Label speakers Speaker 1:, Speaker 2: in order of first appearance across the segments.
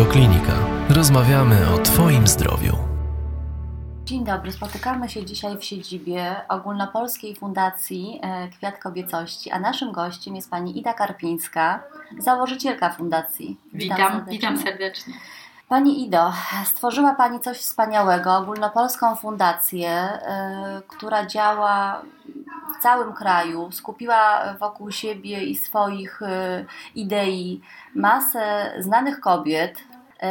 Speaker 1: Radioklinika. Rozmawiamy o Twoim zdrowiu.
Speaker 2: Dzień dobry, spotykamy się dzisiaj w siedzibie Ogólnopolskiej Fundacji e, Kwiat Kobiecości, a naszym gościem jest pani Ida Karpińska, założycielka fundacji.
Speaker 3: Witam, serdecznie. witam serdecznie.
Speaker 2: Pani Ido, stworzyła Pani coś wspaniałego, ogólnopolską fundację, y, która działa w całym kraju, skupiła wokół siebie i swoich y, idei masę znanych kobiet, E,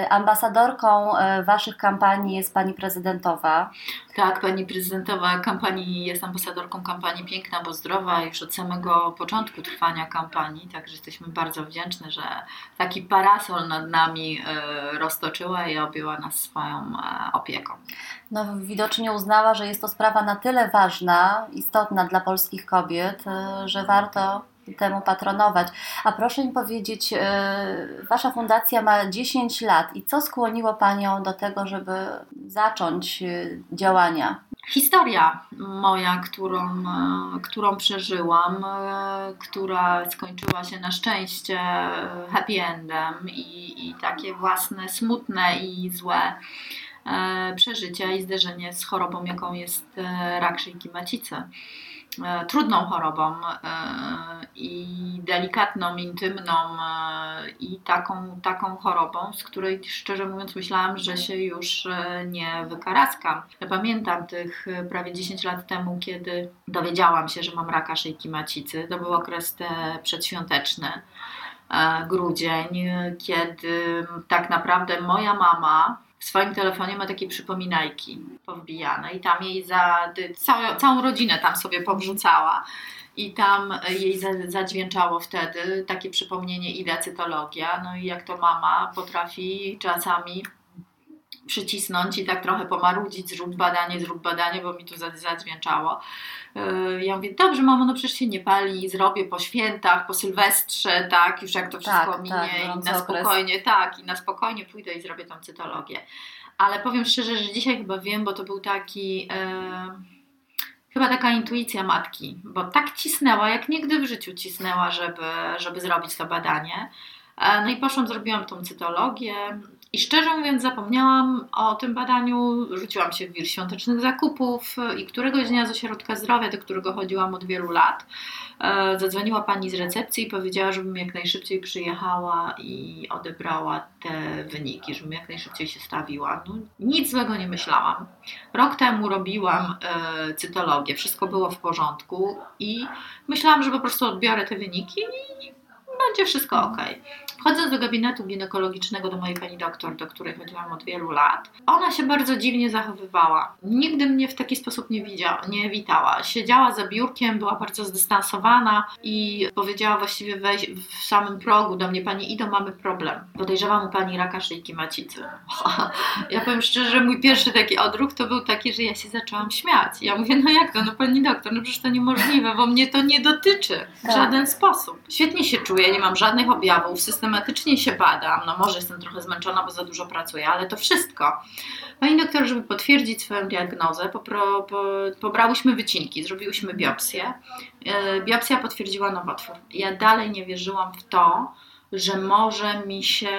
Speaker 2: ambasadorką e, Waszych kampanii jest Pani Prezydentowa.
Speaker 3: Tak, Pani Prezydentowa kampanii jest ambasadorką kampanii Piękna bo Zdrowa już od samego początku trwania kampanii, także jesteśmy bardzo wdzięczne, że taki parasol nad nami e, roztoczyła i objęła nas swoją opieką.
Speaker 2: No, widocznie uznała, że jest to sprawa na tyle ważna, istotna dla polskich kobiet, że warto temu patronować. A proszę mi powiedzieć, e, Wasza fundacja ma 10 lat i co skłoniło Panią do tego, żeby zacząć e, działania?
Speaker 3: Historia moja, którą, e, którą przeżyłam, która skończyła się na szczęście happy endem i, i takie własne smutne i złe przeżycia i zderzenie z chorobą, jaką jest rak szyjki macicy. E, trudną chorobą e, i delikatną, intymną e, i taką, taką chorobą, z której szczerze mówiąc myślałam, że się już nie wykaraskam. Pamiętam tych prawie 10 lat temu, kiedy dowiedziałam się, że mam raka szyjki macicy. To był okres przedświąteczny, grudzień, kiedy tak naprawdę moja mama w swoim telefonie ma takie przypominajki powbijane i tam jej za całą, całą rodzinę tam sobie powrzucała. I tam jej zadźwięczało wtedy takie przypomnienie, ile cytologia. No i jak to mama potrafi czasami przycisnąć i tak trochę pomarudzić, zrób badanie, zrób badanie, bo mi tu zadźwięczało. Yy, ja mówię, dobrze mamo, no przecież się nie pali, zrobię po świętach, po Sylwestrze, tak, już jak to wszystko tak, minie tak, i na spokojnie, okres. tak, i na spokojnie pójdę i zrobię tą cytologię. Ale powiem szczerze, że dzisiaj chyba wiem, bo to był taki... Yy, chyba taka intuicja matki, bo tak cisnęła, jak nigdy w życiu cisnęła, żeby, żeby zrobić to badanie. E, no i poszłam, zrobiłam tą cytologię. I szczerze mówiąc, zapomniałam o tym badaniu, rzuciłam się w wir świątecznych zakupów i któregoś dnia z ośrodka zdrowia, do którego chodziłam od wielu lat, e, zadzwoniła pani z recepcji i powiedziała, żebym jak najszybciej przyjechała i odebrała te wyniki, żebym jak najszybciej się stawiła. No, nic złego nie myślałam. Rok temu robiłam e, cytologię, wszystko było w porządku i myślałam, że po prostu odbiorę te wyniki i będzie wszystko ok. Wchodząc do gabinetu ginekologicznego do mojej pani doktor, do której chodziłam od wielu lat, ona się bardzo dziwnie zachowywała. Nigdy mnie w taki sposób nie, widziała, nie witała. Siedziała za biurkiem, była bardzo zdystansowana i powiedziała właściwie weź, w samym progu do mnie, pani Ido, mamy problem. Podejrzewam u pani raka szyjki macicy. ja powiem szczerze, że mój pierwszy taki odruch to był taki, że ja się zaczęłam śmiać. Ja mówię, no jak to, no pani doktor, no przecież to niemożliwe, bo mnie to nie dotyczy w tak. żaden sposób. Świetnie się czuję, nie mam żadnych objawów, systematycznie się badam, no może jestem trochę zmęczona, bo za dużo pracuję, ale to wszystko. Pani doktor, żeby potwierdzić swoją diagnozę, popro, po, pobrałyśmy wycinki, zrobiłyśmy biopsję. E, biopsja potwierdziła nowotwór. Ja dalej nie wierzyłam w to, że może mi się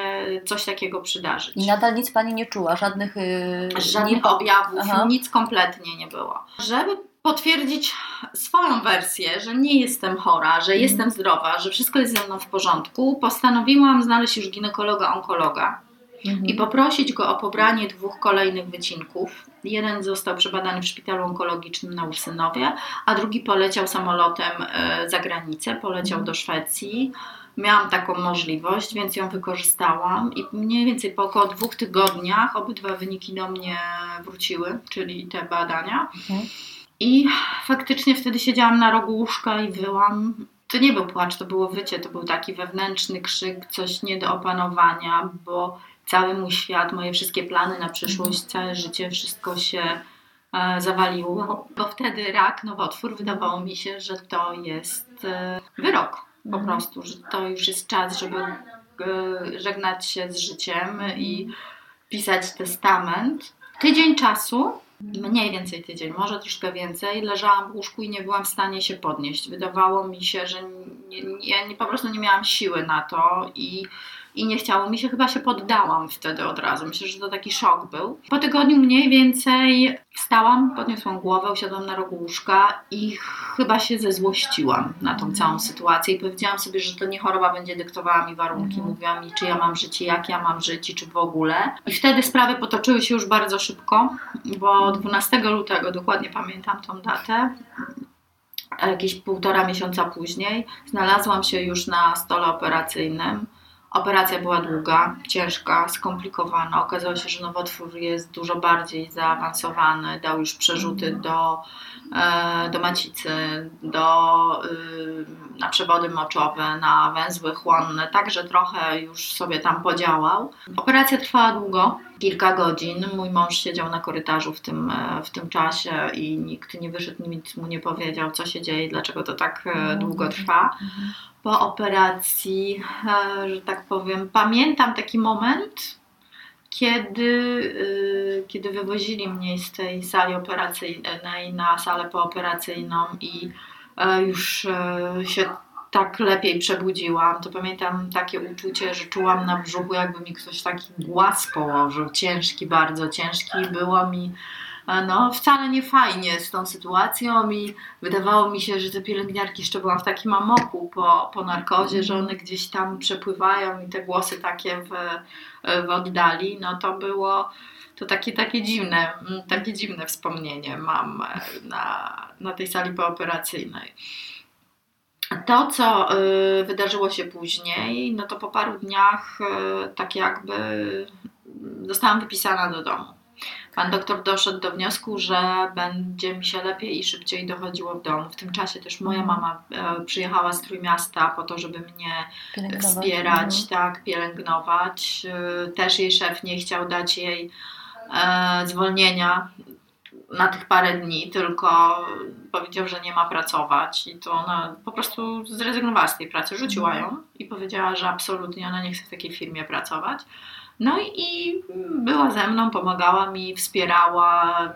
Speaker 3: coś takiego przydarzyć.
Speaker 2: I nadal nic Pani nie czuła, żadnych... Yy,
Speaker 3: żadnych nie... objawów, Aha. nic kompletnie nie było. Żeby potwierdzić swoją wersję, że nie jestem chora, że mhm. jestem zdrowa, że wszystko jest ze mną w porządku, postanowiłam znaleźć już ginekologa, onkologa mhm. i poprosić go o pobranie dwóch kolejnych wycinków. Jeden został przebadany w szpitalu onkologicznym na Ursynowie, a drugi poleciał samolotem e, za granicę, poleciał mhm. do Szwecji. Miałam taką możliwość, więc ją wykorzystałam i mniej więcej po około dwóch tygodniach obydwa wyniki do mnie wróciły, czyli te badania. Mhm. I faktycznie wtedy siedziałam na rogu łóżka i wyłam. To nie był płacz, to było wycie, to był taki wewnętrzny krzyk, coś nie do opanowania, bo cały mój świat, moje wszystkie plany na przyszłość, całe życie, wszystko się e, zawaliło, bo wtedy rak, nowotwór, wydawało mi się, że to jest e, wyrok po mhm. prostu, że to już jest czas, żeby e, żegnać się z życiem i pisać testament. Tydzień czasu mniej więcej tydzień, może troszkę więcej, leżałam w łóżku i nie byłam w stanie się podnieść. Wydawało mi się, że nie, nie, po prostu nie miałam siły na to i i nie chciało mi się, chyba się poddałam wtedy od razu. Myślę, że to taki szok był. Po tygodniu mniej więcej wstałam, podniosłam głowę, usiadłam na rogu łóżka i chyba się zezłościłam na tą całą sytuację i powiedziałam sobie, że to nie choroba będzie dyktowała mi warunki,
Speaker 2: Mhm.
Speaker 3: mówiła mi, czy ja mam żyć i jak ja mam żyć i czy w ogóle. I wtedy sprawy potoczyły się już bardzo szybko, bo 12 lutego, dokładnie pamiętam tą datę, jakieś półtora miesiąca później, znalazłam się już na stole operacyjnym. Operacja była długa, ciężka, skomplikowana. Okazało się, że nowotwór jest dużo bardziej zaawansowany, dał już przerzuty do, e, do macicy, do, y, na przewody moczowe, na węzły chłonne, także trochę już sobie tam podziałał. Operacja trwała długo, kilka godzin. Mój mąż siedział na korytarzu w tym, e, w tym czasie i nikt nie wyszedł, nic mu nie powiedział, co się dzieje, dlaczego to tak e, długo trwa po operacji, e, że tak powiem, pamiętam taki moment, kiedy, y, kiedy wywozili mnie z tej sali operacyjnej na salę pooperacyjną i e, już e, się tak lepiej przebudziłam, to pamiętam takie uczucie, że czułam na brzuchu, jakby mi ktoś taki głaz położył, ciężki, bardzo ciężki. Było mi e, no, wcale nie fajnie z tą sytuacją i wydawało mi się, że te pielęgniarki jeszcze byłam w takim amoku po, po narkozie, że one gdzieś tam przepływają i te głosy takie w, w oddali, no to było to takie, takie dziwne, mm, takie dziwne wspomnienie mam e, na, na tej sali pooperacyjnej. To, co y, wydarzyło się później, no to po paru dniach y, tak jakby zostałam wypisana do domu. Pan doktor doszedł do wniosku, że będzie mi się lepiej i szybciej dochodziło w domu. W tym czasie też moja mama e, przyjechała z Trójmiasta po to, żeby mnie wspierać,
Speaker 2: Mhm.
Speaker 3: tak, pielęgnować. Y, Też jej szef nie chciał dać jej e, zwolnienia na tych parę dni, tylko powiedział, że nie ma pracować i to ona po prostu zrezygnowała z tej pracy, rzuciła ją i powiedziała, że absolutnie ona nie chce w takiej firmie pracować. No i była ze mną, pomagała mi, wspierała,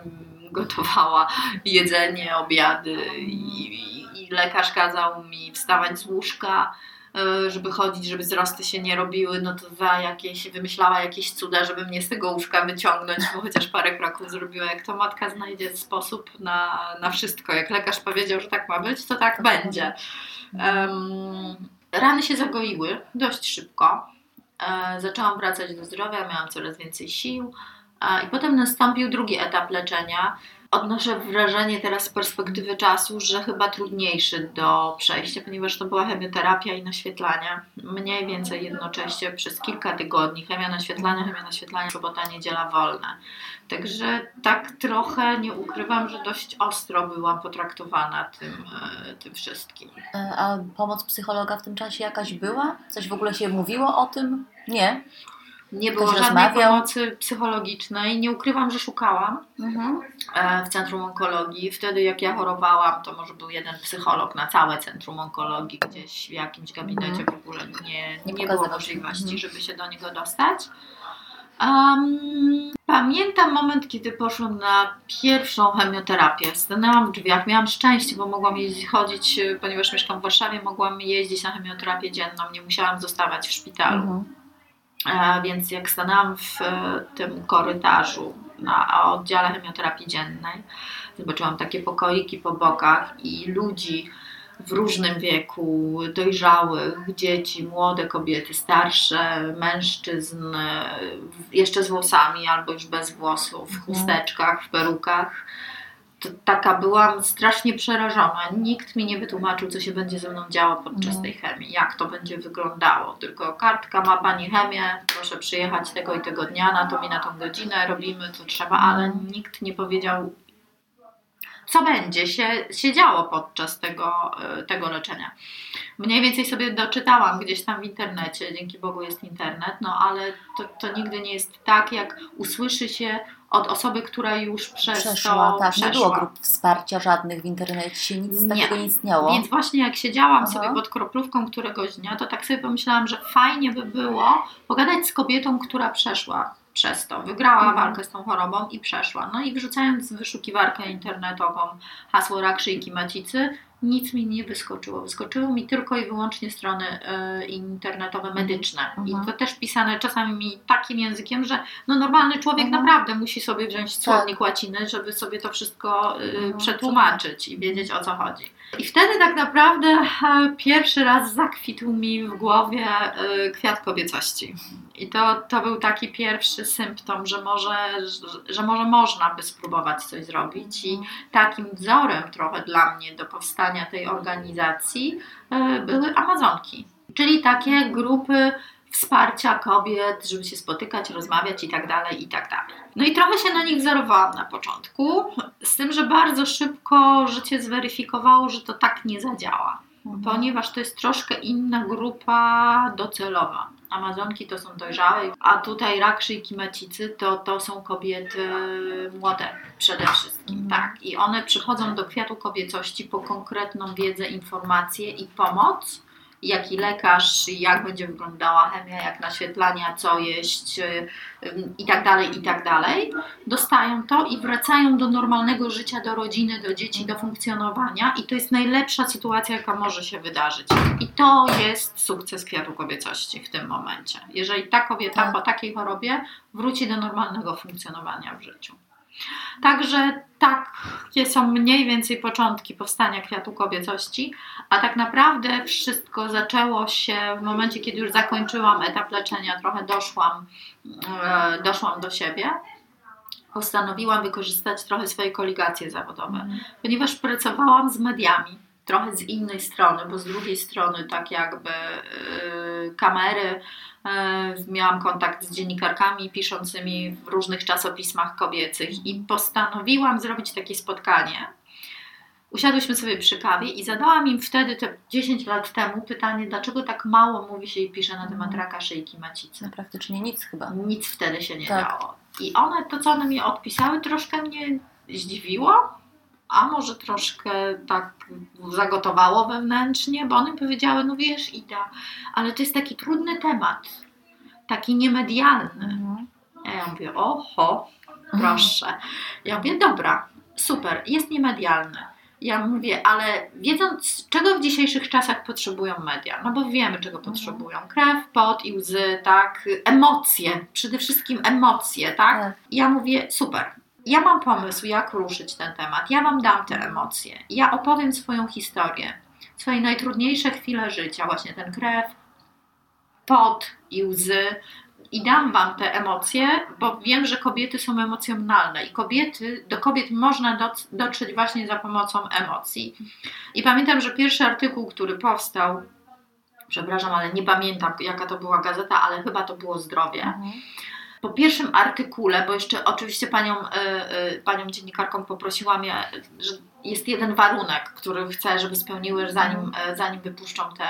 Speaker 3: gotowała jedzenie, obiady i, i, i lekarz kazał mi wstawać z łóżka, e, żeby chodzić, żeby wzrosty się nie robiły, no to za jakieś, wymyślała jakieś cuda, żeby mnie z tego łóżka wyciągnąć, bo chociaż parę kroków zrobiła. Jak to matka znajdzie sposób na, na wszystko. Jak lekarz powiedział, że tak ma być, to tak będzie. Em, rany się zagoiły dość szybko. E, zaczęłam wracać do zdrowia, miałam coraz więcej sił. I potem nastąpił drugi etap leczenia. Odnoszę wrażenie teraz z perspektywy czasu, że chyba trudniejszy do przejścia, ponieważ to była chemioterapia i naświetlanie. Mniej więcej jednocześnie przez kilka tygodni. Chemia naświetlania, chemia naświetlania, sobota, niedziela wolne. Także tak trochę nie ukrywam, że dość ostro byłam potraktowana tym, e, tym wszystkim.
Speaker 2: E, A pomoc psychologa w tym czasie jakaś była? Coś w ogóle się mówiło o tym? Nie.
Speaker 3: Nie
Speaker 2: Ktoś
Speaker 3: było żadnej
Speaker 2: rozmawiał?
Speaker 3: pomocy psychologicznej. Nie ukrywam, że szukałam
Speaker 2: Mhm.
Speaker 3: e, w Centrum Onkologii. Wtedy jak ja chorowałam, to może był jeden psycholog na całe Centrum Onkologii, gdzieś w jakimś gabinecie w ogóle nie,
Speaker 2: Mhm. Nie
Speaker 3: nie, było możliwości,
Speaker 2: Mhm.
Speaker 3: żeby się do niego dostać. Um, pamiętam moment, kiedy poszłam na pierwszą chemioterapię. Stanęłam w drzwiach, miałam szczęście, bo mogłam jeździć, chodzić, e, ponieważ mieszkam w Warszawie, mogłam jeździć na chemioterapię dzienną, nie musiałam zostawać w szpitalu.
Speaker 2: Mhm.
Speaker 3: E, Więc jak stanęłam w e, tym korytarzu na oddziale chemioterapii dziennej, zobaczyłam takie pokoiki po bokach i ludzi w różnym wieku, dojrzałych, dzieci, młode kobiety, starsze, mężczyzn, e, jeszcze z włosami albo już bez włosów, w chusteczkach, w perukach. Taka byłam strasznie przerażona. Nikt mi nie wytłumaczył, co się będzie ze mną działo podczas
Speaker 2: Mhm.
Speaker 3: tej chemii, jak to będzie wyglądało. Tylko kartka ma pani chemię, proszę przyjechać tego i tego dnia, na to i na tą godzinę, robimy co trzeba, ale nikt nie powiedział, co będzie się, się działo podczas tego, e, tego leczenia. Mniej więcej sobie doczytałam gdzieś tam w internecie, dzięki Bogu jest internet, no ale to, to nigdy nie jest tak, jak usłyszy się od osoby, która już przez
Speaker 2: Przeszła,
Speaker 3: to
Speaker 2: tak.
Speaker 3: przeszła.
Speaker 2: Nie było grup wsparcia żadnych w internecie, nic
Speaker 3: Nie.
Speaker 2: takiego nie istniało.
Speaker 3: Więc właśnie jak siedziałam
Speaker 2: Aha.
Speaker 3: sobie pod kroplówką któregoś dnia, to tak sobie pomyślałam, że fajnie by było pogadać z kobietą, która przeszła przez to. Wygrała
Speaker 2: Mhm.
Speaker 3: walkę z tą chorobą i przeszła. No i wrzucając w wyszukiwarkę internetową hasło rak szyjki macicy, nic mi nie wyskoczyło. Wyskoczyły mi tylko i wyłącznie strony e, internetowe medyczne. I
Speaker 2: Mhm.
Speaker 3: to też pisane czasami takim językiem, że no normalny człowiek
Speaker 2: Mhm.
Speaker 3: naprawdę musi sobie wziąć słownik łaciny, żeby sobie to wszystko
Speaker 2: Mhm,
Speaker 3: przetłumaczyć i wiedzieć o co chodzi. I wtedy tak naprawdę e, pierwszy raz zakwitł mi w głowie e, kwiat kobiecości. I to, to był taki pierwszy symptom, że może, że, że może można by spróbować coś zrobić. I takim wzorem trochę dla mnie do powstania tej organizacji e, były Amazonki. Czyli takie grupy wsparcia kobiet, żeby się spotykać, rozmawiać i tak dalej, i tak dalej. No i trochę się na nich wzorowałam na początku, z tym, że bardzo szybko życie zweryfikowało, że to tak nie zadziała
Speaker 2: Mhm.
Speaker 3: ponieważ to jest troszkę inna grupa docelowa. Amazonki to są dojrzałe, a tutaj rak szyjki macicy to, to są kobiety młode przede wszystkim.
Speaker 2: Mhm.
Speaker 3: Tak. I one przychodzą do kwiatu kobiecości po konkretną wiedzę, informację i pomoc. Jaki lekarz, jak będzie wyglądała chemia, jak naświetlania, co jeść y, y, i tak dalej, i tak dalej. Dostają to i wracają do normalnego życia, do rodziny, do dzieci, do funkcjonowania i to jest najlepsza sytuacja, jaka może się wydarzyć. I to jest sukces kwiatu kobiecości w tym momencie. Jeżeli ta kobieta
Speaker 2: Tak.
Speaker 3: po takiej chorobie wróci do normalnego funkcjonowania w życiu. Także takie są mniej więcej początki powstania kwiatu kobiecości, a tak naprawdę wszystko zaczęło się w momencie, kiedy już zakończyłam etap leczenia, trochę doszłam, e, doszłam do siebie. Postanowiłam wykorzystać trochę swoje koligacje zawodowe
Speaker 2: Mhm.
Speaker 3: ponieważ pracowałam z mediami, trochę z innej strony, bo z drugiej strony tak jakby yy, kamery, miałam kontakt z dziennikarkami piszącymi w różnych czasopismach kobiecych i postanowiłam zrobić takie spotkanie. Usiadłyśmy sobie przy kawie i zadałam im wtedy, te 10 lat temu, pytanie, dlaczego tak mało mówi się i pisze na temat raka szyjki macicy.
Speaker 2: No, praktycznie nic chyba.
Speaker 3: Nic wtedy się nie
Speaker 2: Tak.
Speaker 3: działo. I one, to co one mi odpisały, troszkę mnie zdziwiło, a może troszkę tak zagotowało wewnętrznie, bo one powiedziały, no wiesz Ida, ale to jest taki trudny temat, taki niemedialny.
Speaker 2: Mhm.
Speaker 3: Ja mówię, oho, proszę. Ja mówię, dobra, super, jest niemedialny. Ja mówię, ale wiedząc, czego w dzisiejszych czasach potrzebują media, no bo wiemy, czego potrzebują. Krew, pot i łzy, tak, emocje, przede wszystkim emocje, tak?
Speaker 2: Tak.
Speaker 3: Ja mówię, super, ja mam pomysł, jak ruszyć ten temat, ja Wam dam te emocje, ja opowiem swoją historię, swoje najtrudniejsze chwile życia, właśnie ten krew, pot i łzy, i dam Wam te emocje, bo wiem, że kobiety są emocjonalne i kobiety, do kobiet można dotrzeć właśnie za pomocą emocji. I pamiętam, że pierwszy artykuł, który powstał, przepraszam, ale nie pamiętam jaka to była gazeta, ale chyba to było Zdrowie.
Speaker 2: Mhm.
Speaker 3: Po pierwszym artykule, bo jeszcze oczywiście panią, y, y, panią dziennikarką poprosiłam, że jest jeden warunek, który chcę, żeby spełniły, zanim, y, zanim wypuszczą te,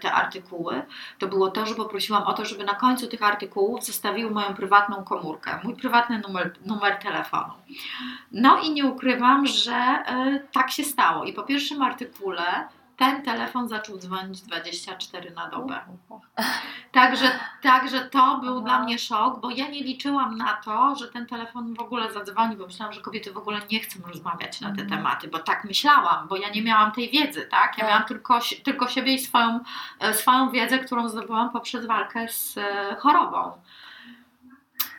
Speaker 3: te artykuły, to było to, że poprosiłam o to, żeby na końcu tych artykułów zostawiły moją prywatną komórkę, mój prywatny numer, numer telefonu. No i nie ukrywam, że tak się stało. I po pierwszym artykule ten telefon zaczął dzwonić 24 na dobę. Także, także to był
Speaker 2: Aha.
Speaker 3: dla mnie szok, bo ja nie liczyłam na to, że ten telefon w ogóle zadzwoni, bo myślałam, że kobiety w ogóle nie chcą rozmawiać na te
Speaker 2: Mhm.
Speaker 3: tematy, bo tak myślałam, bo ja nie miałam tej wiedzy, tak? Ja
Speaker 2: Tak.
Speaker 3: miałam tylko, tylko siebie i swoją, e, swoją wiedzę, którą zdobyłam poprzez walkę z e, chorobą.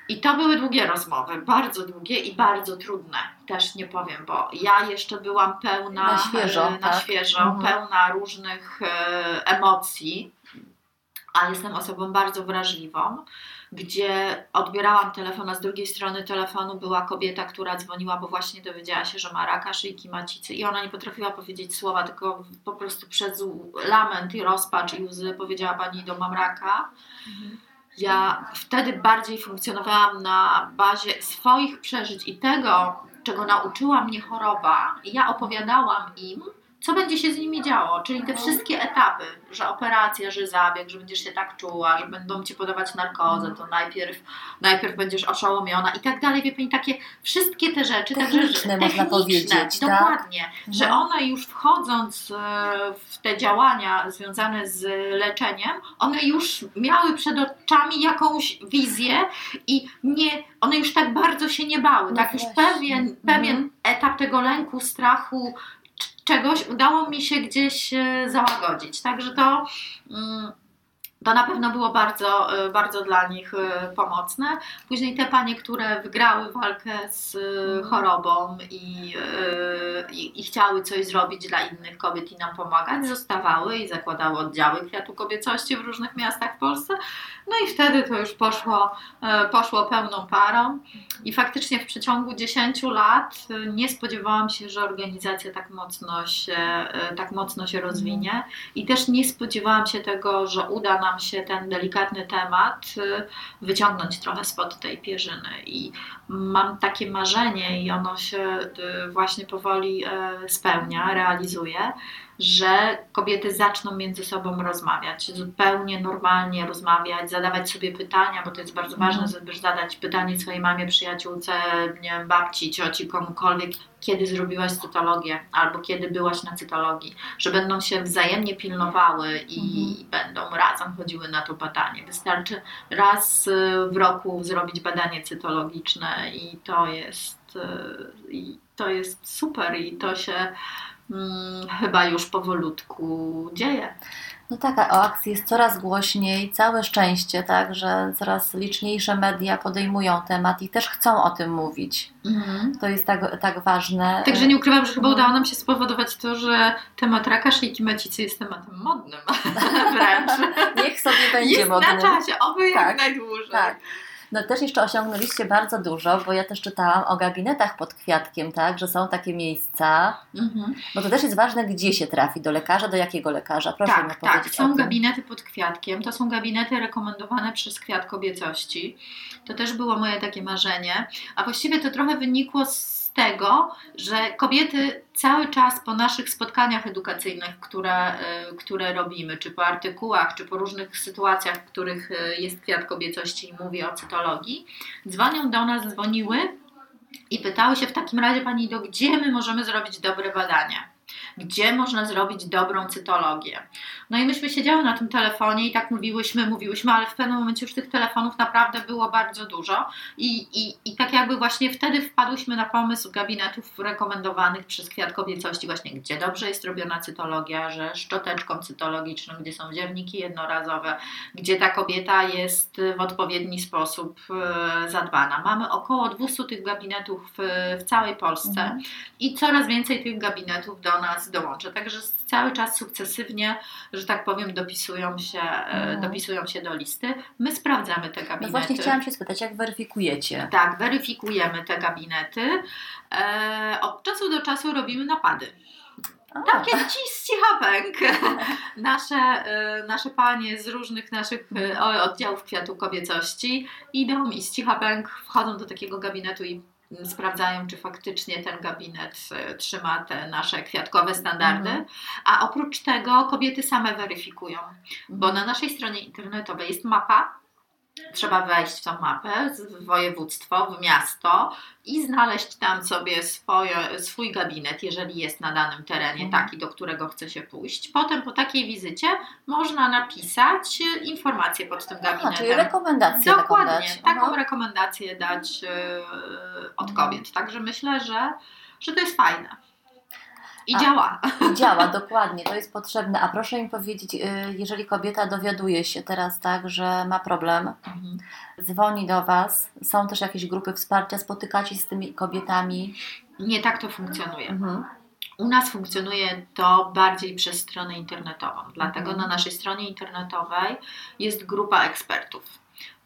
Speaker 3: I to były długie rozmowy, bardzo długie i bardzo trudne. Też nie powiem, bo ja jeszcze byłam pełna
Speaker 2: Na świeżo,
Speaker 3: e, na
Speaker 2: tak.
Speaker 3: świeżo
Speaker 2: Mhm.
Speaker 3: pełna różnych e, emocji, a jestem osobą bardzo wrażliwą, gdzie odbierałam telefon, a z drugiej strony telefonu była kobieta, która dzwoniła, bo właśnie dowiedziała się, że ma raka szyjki macicy i ona nie potrafiła powiedzieć słowa, tylko po prostu przez lament i rozpacz i łzy powiedziała pani, do mam raka. Ja wtedy bardziej funkcjonowałam na bazie swoich przeżyć i tego, czego nauczyła mnie choroba. Ja opowiadałam im, co będzie się z nimi działo, czyli te wszystkie etapy, że operacja, że zabieg, że będziesz się tak czuła, że będą ci podawać narkozę, to najpierw, najpierw będziesz oszołomiona i tak dalej, wie pani, takie wszystkie te rzeczy,
Speaker 2: techniczne,
Speaker 3: także,
Speaker 2: można powiedzieć,
Speaker 3: dokładnie,
Speaker 2: tak?
Speaker 3: że one już wchodząc e, w te działania związane z leczeniem, one już miały przed oczami jakąś wizję i nie, one już tak bardzo się nie bały,
Speaker 2: No
Speaker 3: tak już pewien, pewien
Speaker 2: Mhm.
Speaker 3: etap tego lęku, strachu, czegoś udało mi się gdzieś e, załagodzić. Także to, mm, to na pewno było bardzo, e, bardzo dla nich e, pomocne. Później te panie, które wygrały walkę z e, chorobą i, i, i chciały coś zrobić dla innych kobiet i nam pomagać, zostawały i zakładały oddziały kwiatu kobiecości w różnych miastach w Polsce. No i wtedy to już poszło, poszło pełną parą. I faktycznie w przeciągu 10 lat nie spodziewałam się, że organizacja tak mocno się, tak mocno się rozwinie i też nie spodziewałam się tego, że uda nam się ten delikatny temat y, wyciągnąć trochę spod tej pierzyny. I mam takie marzenie i ono się y, właśnie powoli y, spełnia, realizuje, że kobiety zaczną między sobą rozmawiać, zupełnie normalnie rozmawiać, zadawać sobie pytania, bo to jest bardzo ważne,
Speaker 2: Mhm.
Speaker 3: żeby zadawać pytanie swojej mamie, przyjaciółce, nie wiem, babci, cioci, komukolwiek, kiedy zrobiłaś cytologię albo kiedy byłaś na cytologii, że będą się wzajemnie pilnowały i będą razem chodziły na to badanie. Wystarczy raz y, w roku zrobić badanie cytologiczne i to jest, y, i to jest super i to się mm, chyba już powolutku dzieje.
Speaker 2: No tak, a o akcji jest coraz głośniej, całe szczęście, tak, że coraz liczniejsze media podejmują temat i też chcą o tym mówić. To jest tak, tak ważne.
Speaker 3: Także nie ukrywam, że chyba
Speaker 2: Mhm.
Speaker 3: udało nam się spowodować to, że temat raka szyjki macicy jest tematem modnym wręcz.
Speaker 2: Niech sobie będzie
Speaker 3: jest
Speaker 2: modny.
Speaker 3: na czasie, oby jak
Speaker 2: Tak,
Speaker 3: najdłużej.
Speaker 2: Tak. No też jeszcze osiągnęliście bardzo dużo, bo ja też czytałam o gabinetach pod kwiatkiem, tak, że są takie miejsca,
Speaker 3: Mhm.
Speaker 2: bo to też jest ważne, gdzie się trafi, do lekarza, do jakiego lekarza, proszę mi
Speaker 3: Tak,
Speaker 2: powiedzieć
Speaker 3: tak. Są gabinety pod kwiatkiem. To są gabinety rekomendowane przez Kwiat Kobiecości. To też było moje takie marzenie. A właściwie to trochę wynikło z tego, że kobiety cały czas po naszych spotkaniach edukacyjnych, które, y, które robimy, czy po artykułach, czy po różnych sytuacjach, w których y, jest Kwiat Kobiecości i mówi o cytologii, dzwonią do nas, dzwoniły i pytały się w takim razie Pani do gdzie my możemy zrobić dobre badanie? Gdzie można zrobić dobrą cytologię? No i myśmy siedziały na tym telefonie i tak mówiłyśmy, mówiłyśmy, ale w pewnym momencie już tych telefonów naprawdę było bardzo dużo i, i, i tak jakby właśnie wtedy wpadłyśmy na pomysł gabinetów rekomendowanych przez Kwiat Kobiecości, właśnie gdzie dobrze jest robiona cytologia, że szczoteczką cytologiczną, gdzie są wziewniki jednorazowe, gdzie ta kobieta jest w odpowiedni sposób e, zadbana. Mamy około 200 tych gabinetów w, w całej Polsce
Speaker 2: Mhm.
Speaker 3: i coraz więcej tych gabinetów do nas dołącza. Także cały czas sukcesywnie, że tak powiem, dopisują się, e,
Speaker 2: Mhm.
Speaker 3: dopisują się do listy. My sprawdzamy te gabinety.
Speaker 2: No właśnie chciałam się spytać, jak weryfikujecie?
Speaker 3: Tak, weryfikujemy te gabinety. E, od czasu do czasu robimy napady. Takie ci z cichapęk. Nasze, e, nasze panie z różnych naszych oddziałów kwiatu kobiecości idą i z cichapęk wchodzą do takiego gabinetu i sprawdzają, czy faktycznie ten gabinet e, trzyma te nasze kwiatkowe standardy.
Speaker 2: Mhm.
Speaker 3: A oprócz tego kobiety same weryfikują, bo na naszej stronie internetowej jest mapa. Trzeba wejść w tą mapę, w województwo, w miasto i znaleźć tam sobie swoje, swój gabinet, jeżeli jest na danym terenie
Speaker 2: Mhm.
Speaker 3: taki, do którego chce się pójść. Potem po takiej wizycie można napisać informacje pod tym
Speaker 2: Aha,
Speaker 3: gabinetem.
Speaker 2: czyli rekomendację taką
Speaker 3: Dokładnie, taką
Speaker 2: Aha.
Speaker 3: rekomendację dać e, od
Speaker 2: Mhm.
Speaker 3: kobiet. Także myślę, że, że to jest fajne. I
Speaker 2: A-
Speaker 3: działa.
Speaker 2: I działa, dokładnie, to jest potrzebne. A proszę mi powiedzieć, y, jeżeli kobieta dowiaduje się teraz tak, że ma problem,
Speaker 3: Mhm.
Speaker 2: dzwoni do Was, są też jakieś grupy wsparcia, spotykacie się z tymi kobietami?
Speaker 3: Nie tak to funkcjonuje.
Speaker 2: Mhm.
Speaker 3: U nas funkcjonuje to bardziej przez stronę internetową, dlatego
Speaker 2: Mhm.
Speaker 3: na naszej stronie internetowej jest grupa ekspertów.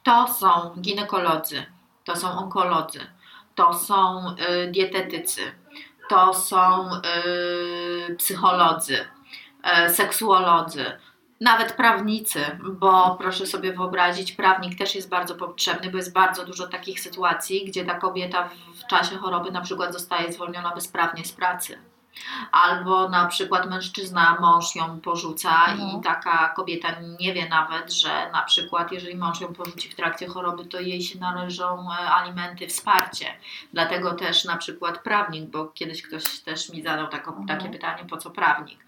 Speaker 3: To są ginekolodzy, to są onkolodzy, to są y, dietetycy, to są y, psycholodzy, y, seksuolodzy, nawet prawnicy, bo proszę sobie wyobrazić, prawnik też jest bardzo potrzebny, bo jest bardzo dużo takich sytuacji, gdzie ta kobieta w- w czasie choroby na przykład zostaje zwolniona bezprawnie z pracy. Albo na przykład mężczyzna, mąż ją porzuca
Speaker 2: Mhm.
Speaker 3: i taka kobieta nie wie nawet, że na przykład jeżeli mąż ją porzuci w trakcie choroby, to jej się należą e, alimenty, wsparcie. Dlatego też na przykład prawnik, bo kiedyś ktoś też mi zadał tako,
Speaker 2: Mhm.
Speaker 3: takie pytanie, po co prawnik?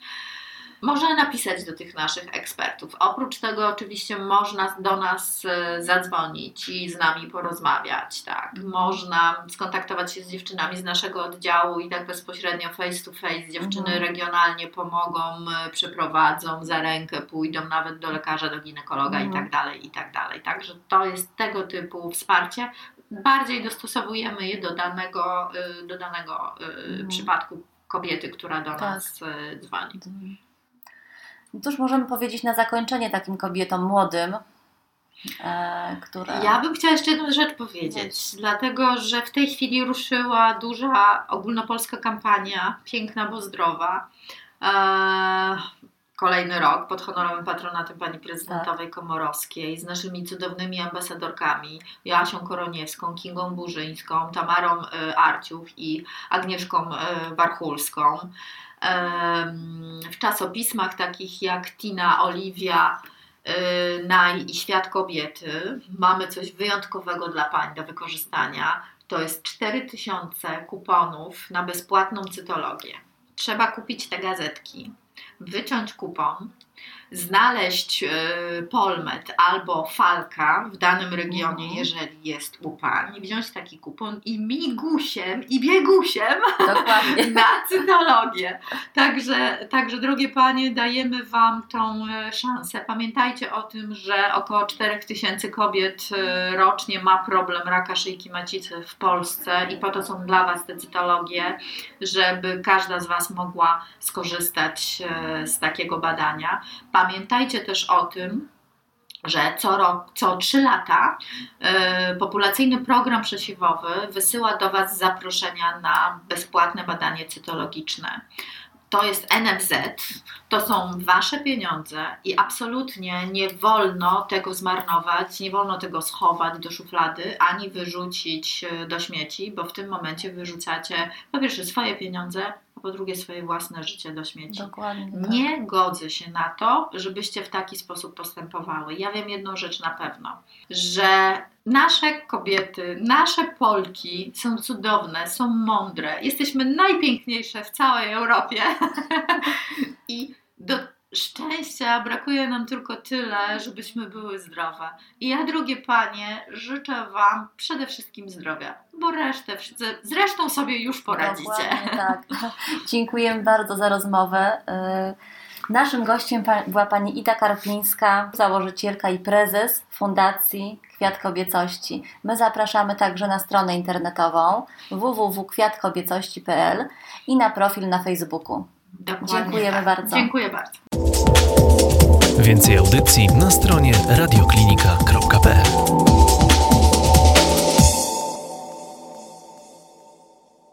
Speaker 3: Można napisać do tych naszych ekspertów. Oprócz tego oczywiście można do nas e, zadzwonić i z nami porozmawiać, tak. Można skontaktować się z dziewczynami z naszego oddziału i tak bezpośrednio face to face dziewczyny
Speaker 2: Mhm.
Speaker 3: regionalnie pomogą, e, przeprowadzą za rękę, pójdą nawet do lekarza, do ginekologa i
Speaker 2: Mhm.
Speaker 3: tak dalej, i tak dalej. Także to jest tego typu wsparcie. Bardziej dostosowujemy je do danego, e, do danego
Speaker 2: Mhm.
Speaker 3: przypadku kobiety, która do
Speaker 2: Tak.
Speaker 3: nas dzwoni.
Speaker 2: No Cóż możemy powiedzieć na zakończenie takim kobietom młodym, e, które...
Speaker 3: Ja bym chciała jeszcze jedną rzecz powiedzieć, dlatego że w tej chwili ruszyła duża ogólnopolska kampania Piękna, bo zdrowa. Eee, kolejny rok pod honorowym patronatem pani prezydentowej Komorowskiej z naszymi cudownymi ambasadorkami Joasią Koroniewską, Kingą Burzyńską, Tamarą e, Arciuk i Agnieszką e, Warchulską. Em, W czasopismach takich jak Tina, Oliwia, y, Naj i Świat Kobiety mamy coś wyjątkowego dla pań do wykorzystania. To jest 4000 kuponów na bezpłatną cytologię. Trzeba kupić te gazetki, wyciąć kupon, znaleźć y, Polmet albo Falka w danym regionie,
Speaker 2: Mhm.
Speaker 3: jeżeli jest u pań, wziąć taki kupon i migusiem i biegusiem
Speaker 2: Dokładnie.
Speaker 3: na cytologię. Także, także, drogie panie, dajemy Wam tą e, szansę. Pamiętajcie o tym, że około 4000 kobiet e, rocznie ma problem raka szyjki macicy w Polsce i po to są dla Was te cytologie, żeby każda z Was mogła skorzystać e, z takiego badania. Pamiętajcie też o tym, że co, rok, co 3 lata e, populacyjny program przesiewowy wysyła do Was zaproszenia na bezpłatne badanie cytologiczne. To jest NFZ, to są Wasze pieniądze i absolutnie nie wolno tego zmarnować, nie wolno tego schować do szuflady ani wyrzucić e, do śmieci, bo w tym momencie wyrzucacie po pierwsze swoje pieniądze, a po drugie swoje własne życie do śmieci.
Speaker 2: Dokładnie. tak.
Speaker 3: Nie godzę się na to, żebyście w taki sposób postępowały. Ja wiem jedną rzecz na pewno, że nasze kobiety, nasze Polki są cudowne, są mądre. Jesteśmy najpiękniejsze w całej Europie. I do szczęścia brakuje nam tylko tyle, żebyśmy były zdrowe. I ja, drogie panie, życzę Wam przede wszystkim zdrowia, bo resztę, zresztą sobie już poradzicie.
Speaker 2: Dokładnie tak. Dziękujemy bardzo za rozmowę. Y, Naszym gościem była pani Ida Karpińska, założycielka i prezes Fundacji Kwiat Kobiecości. My zapraszamy także na stronę internetową www.kwiatkobiecości.pl i na profil na Facebooku.
Speaker 3: Dokładnie
Speaker 2: Dziękujemy
Speaker 3: tak.
Speaker 2: bardzo.
Speaker 3: Dziękuję bardzo.
Speaker 1: Więcej audycji na stronie radioklinika.pl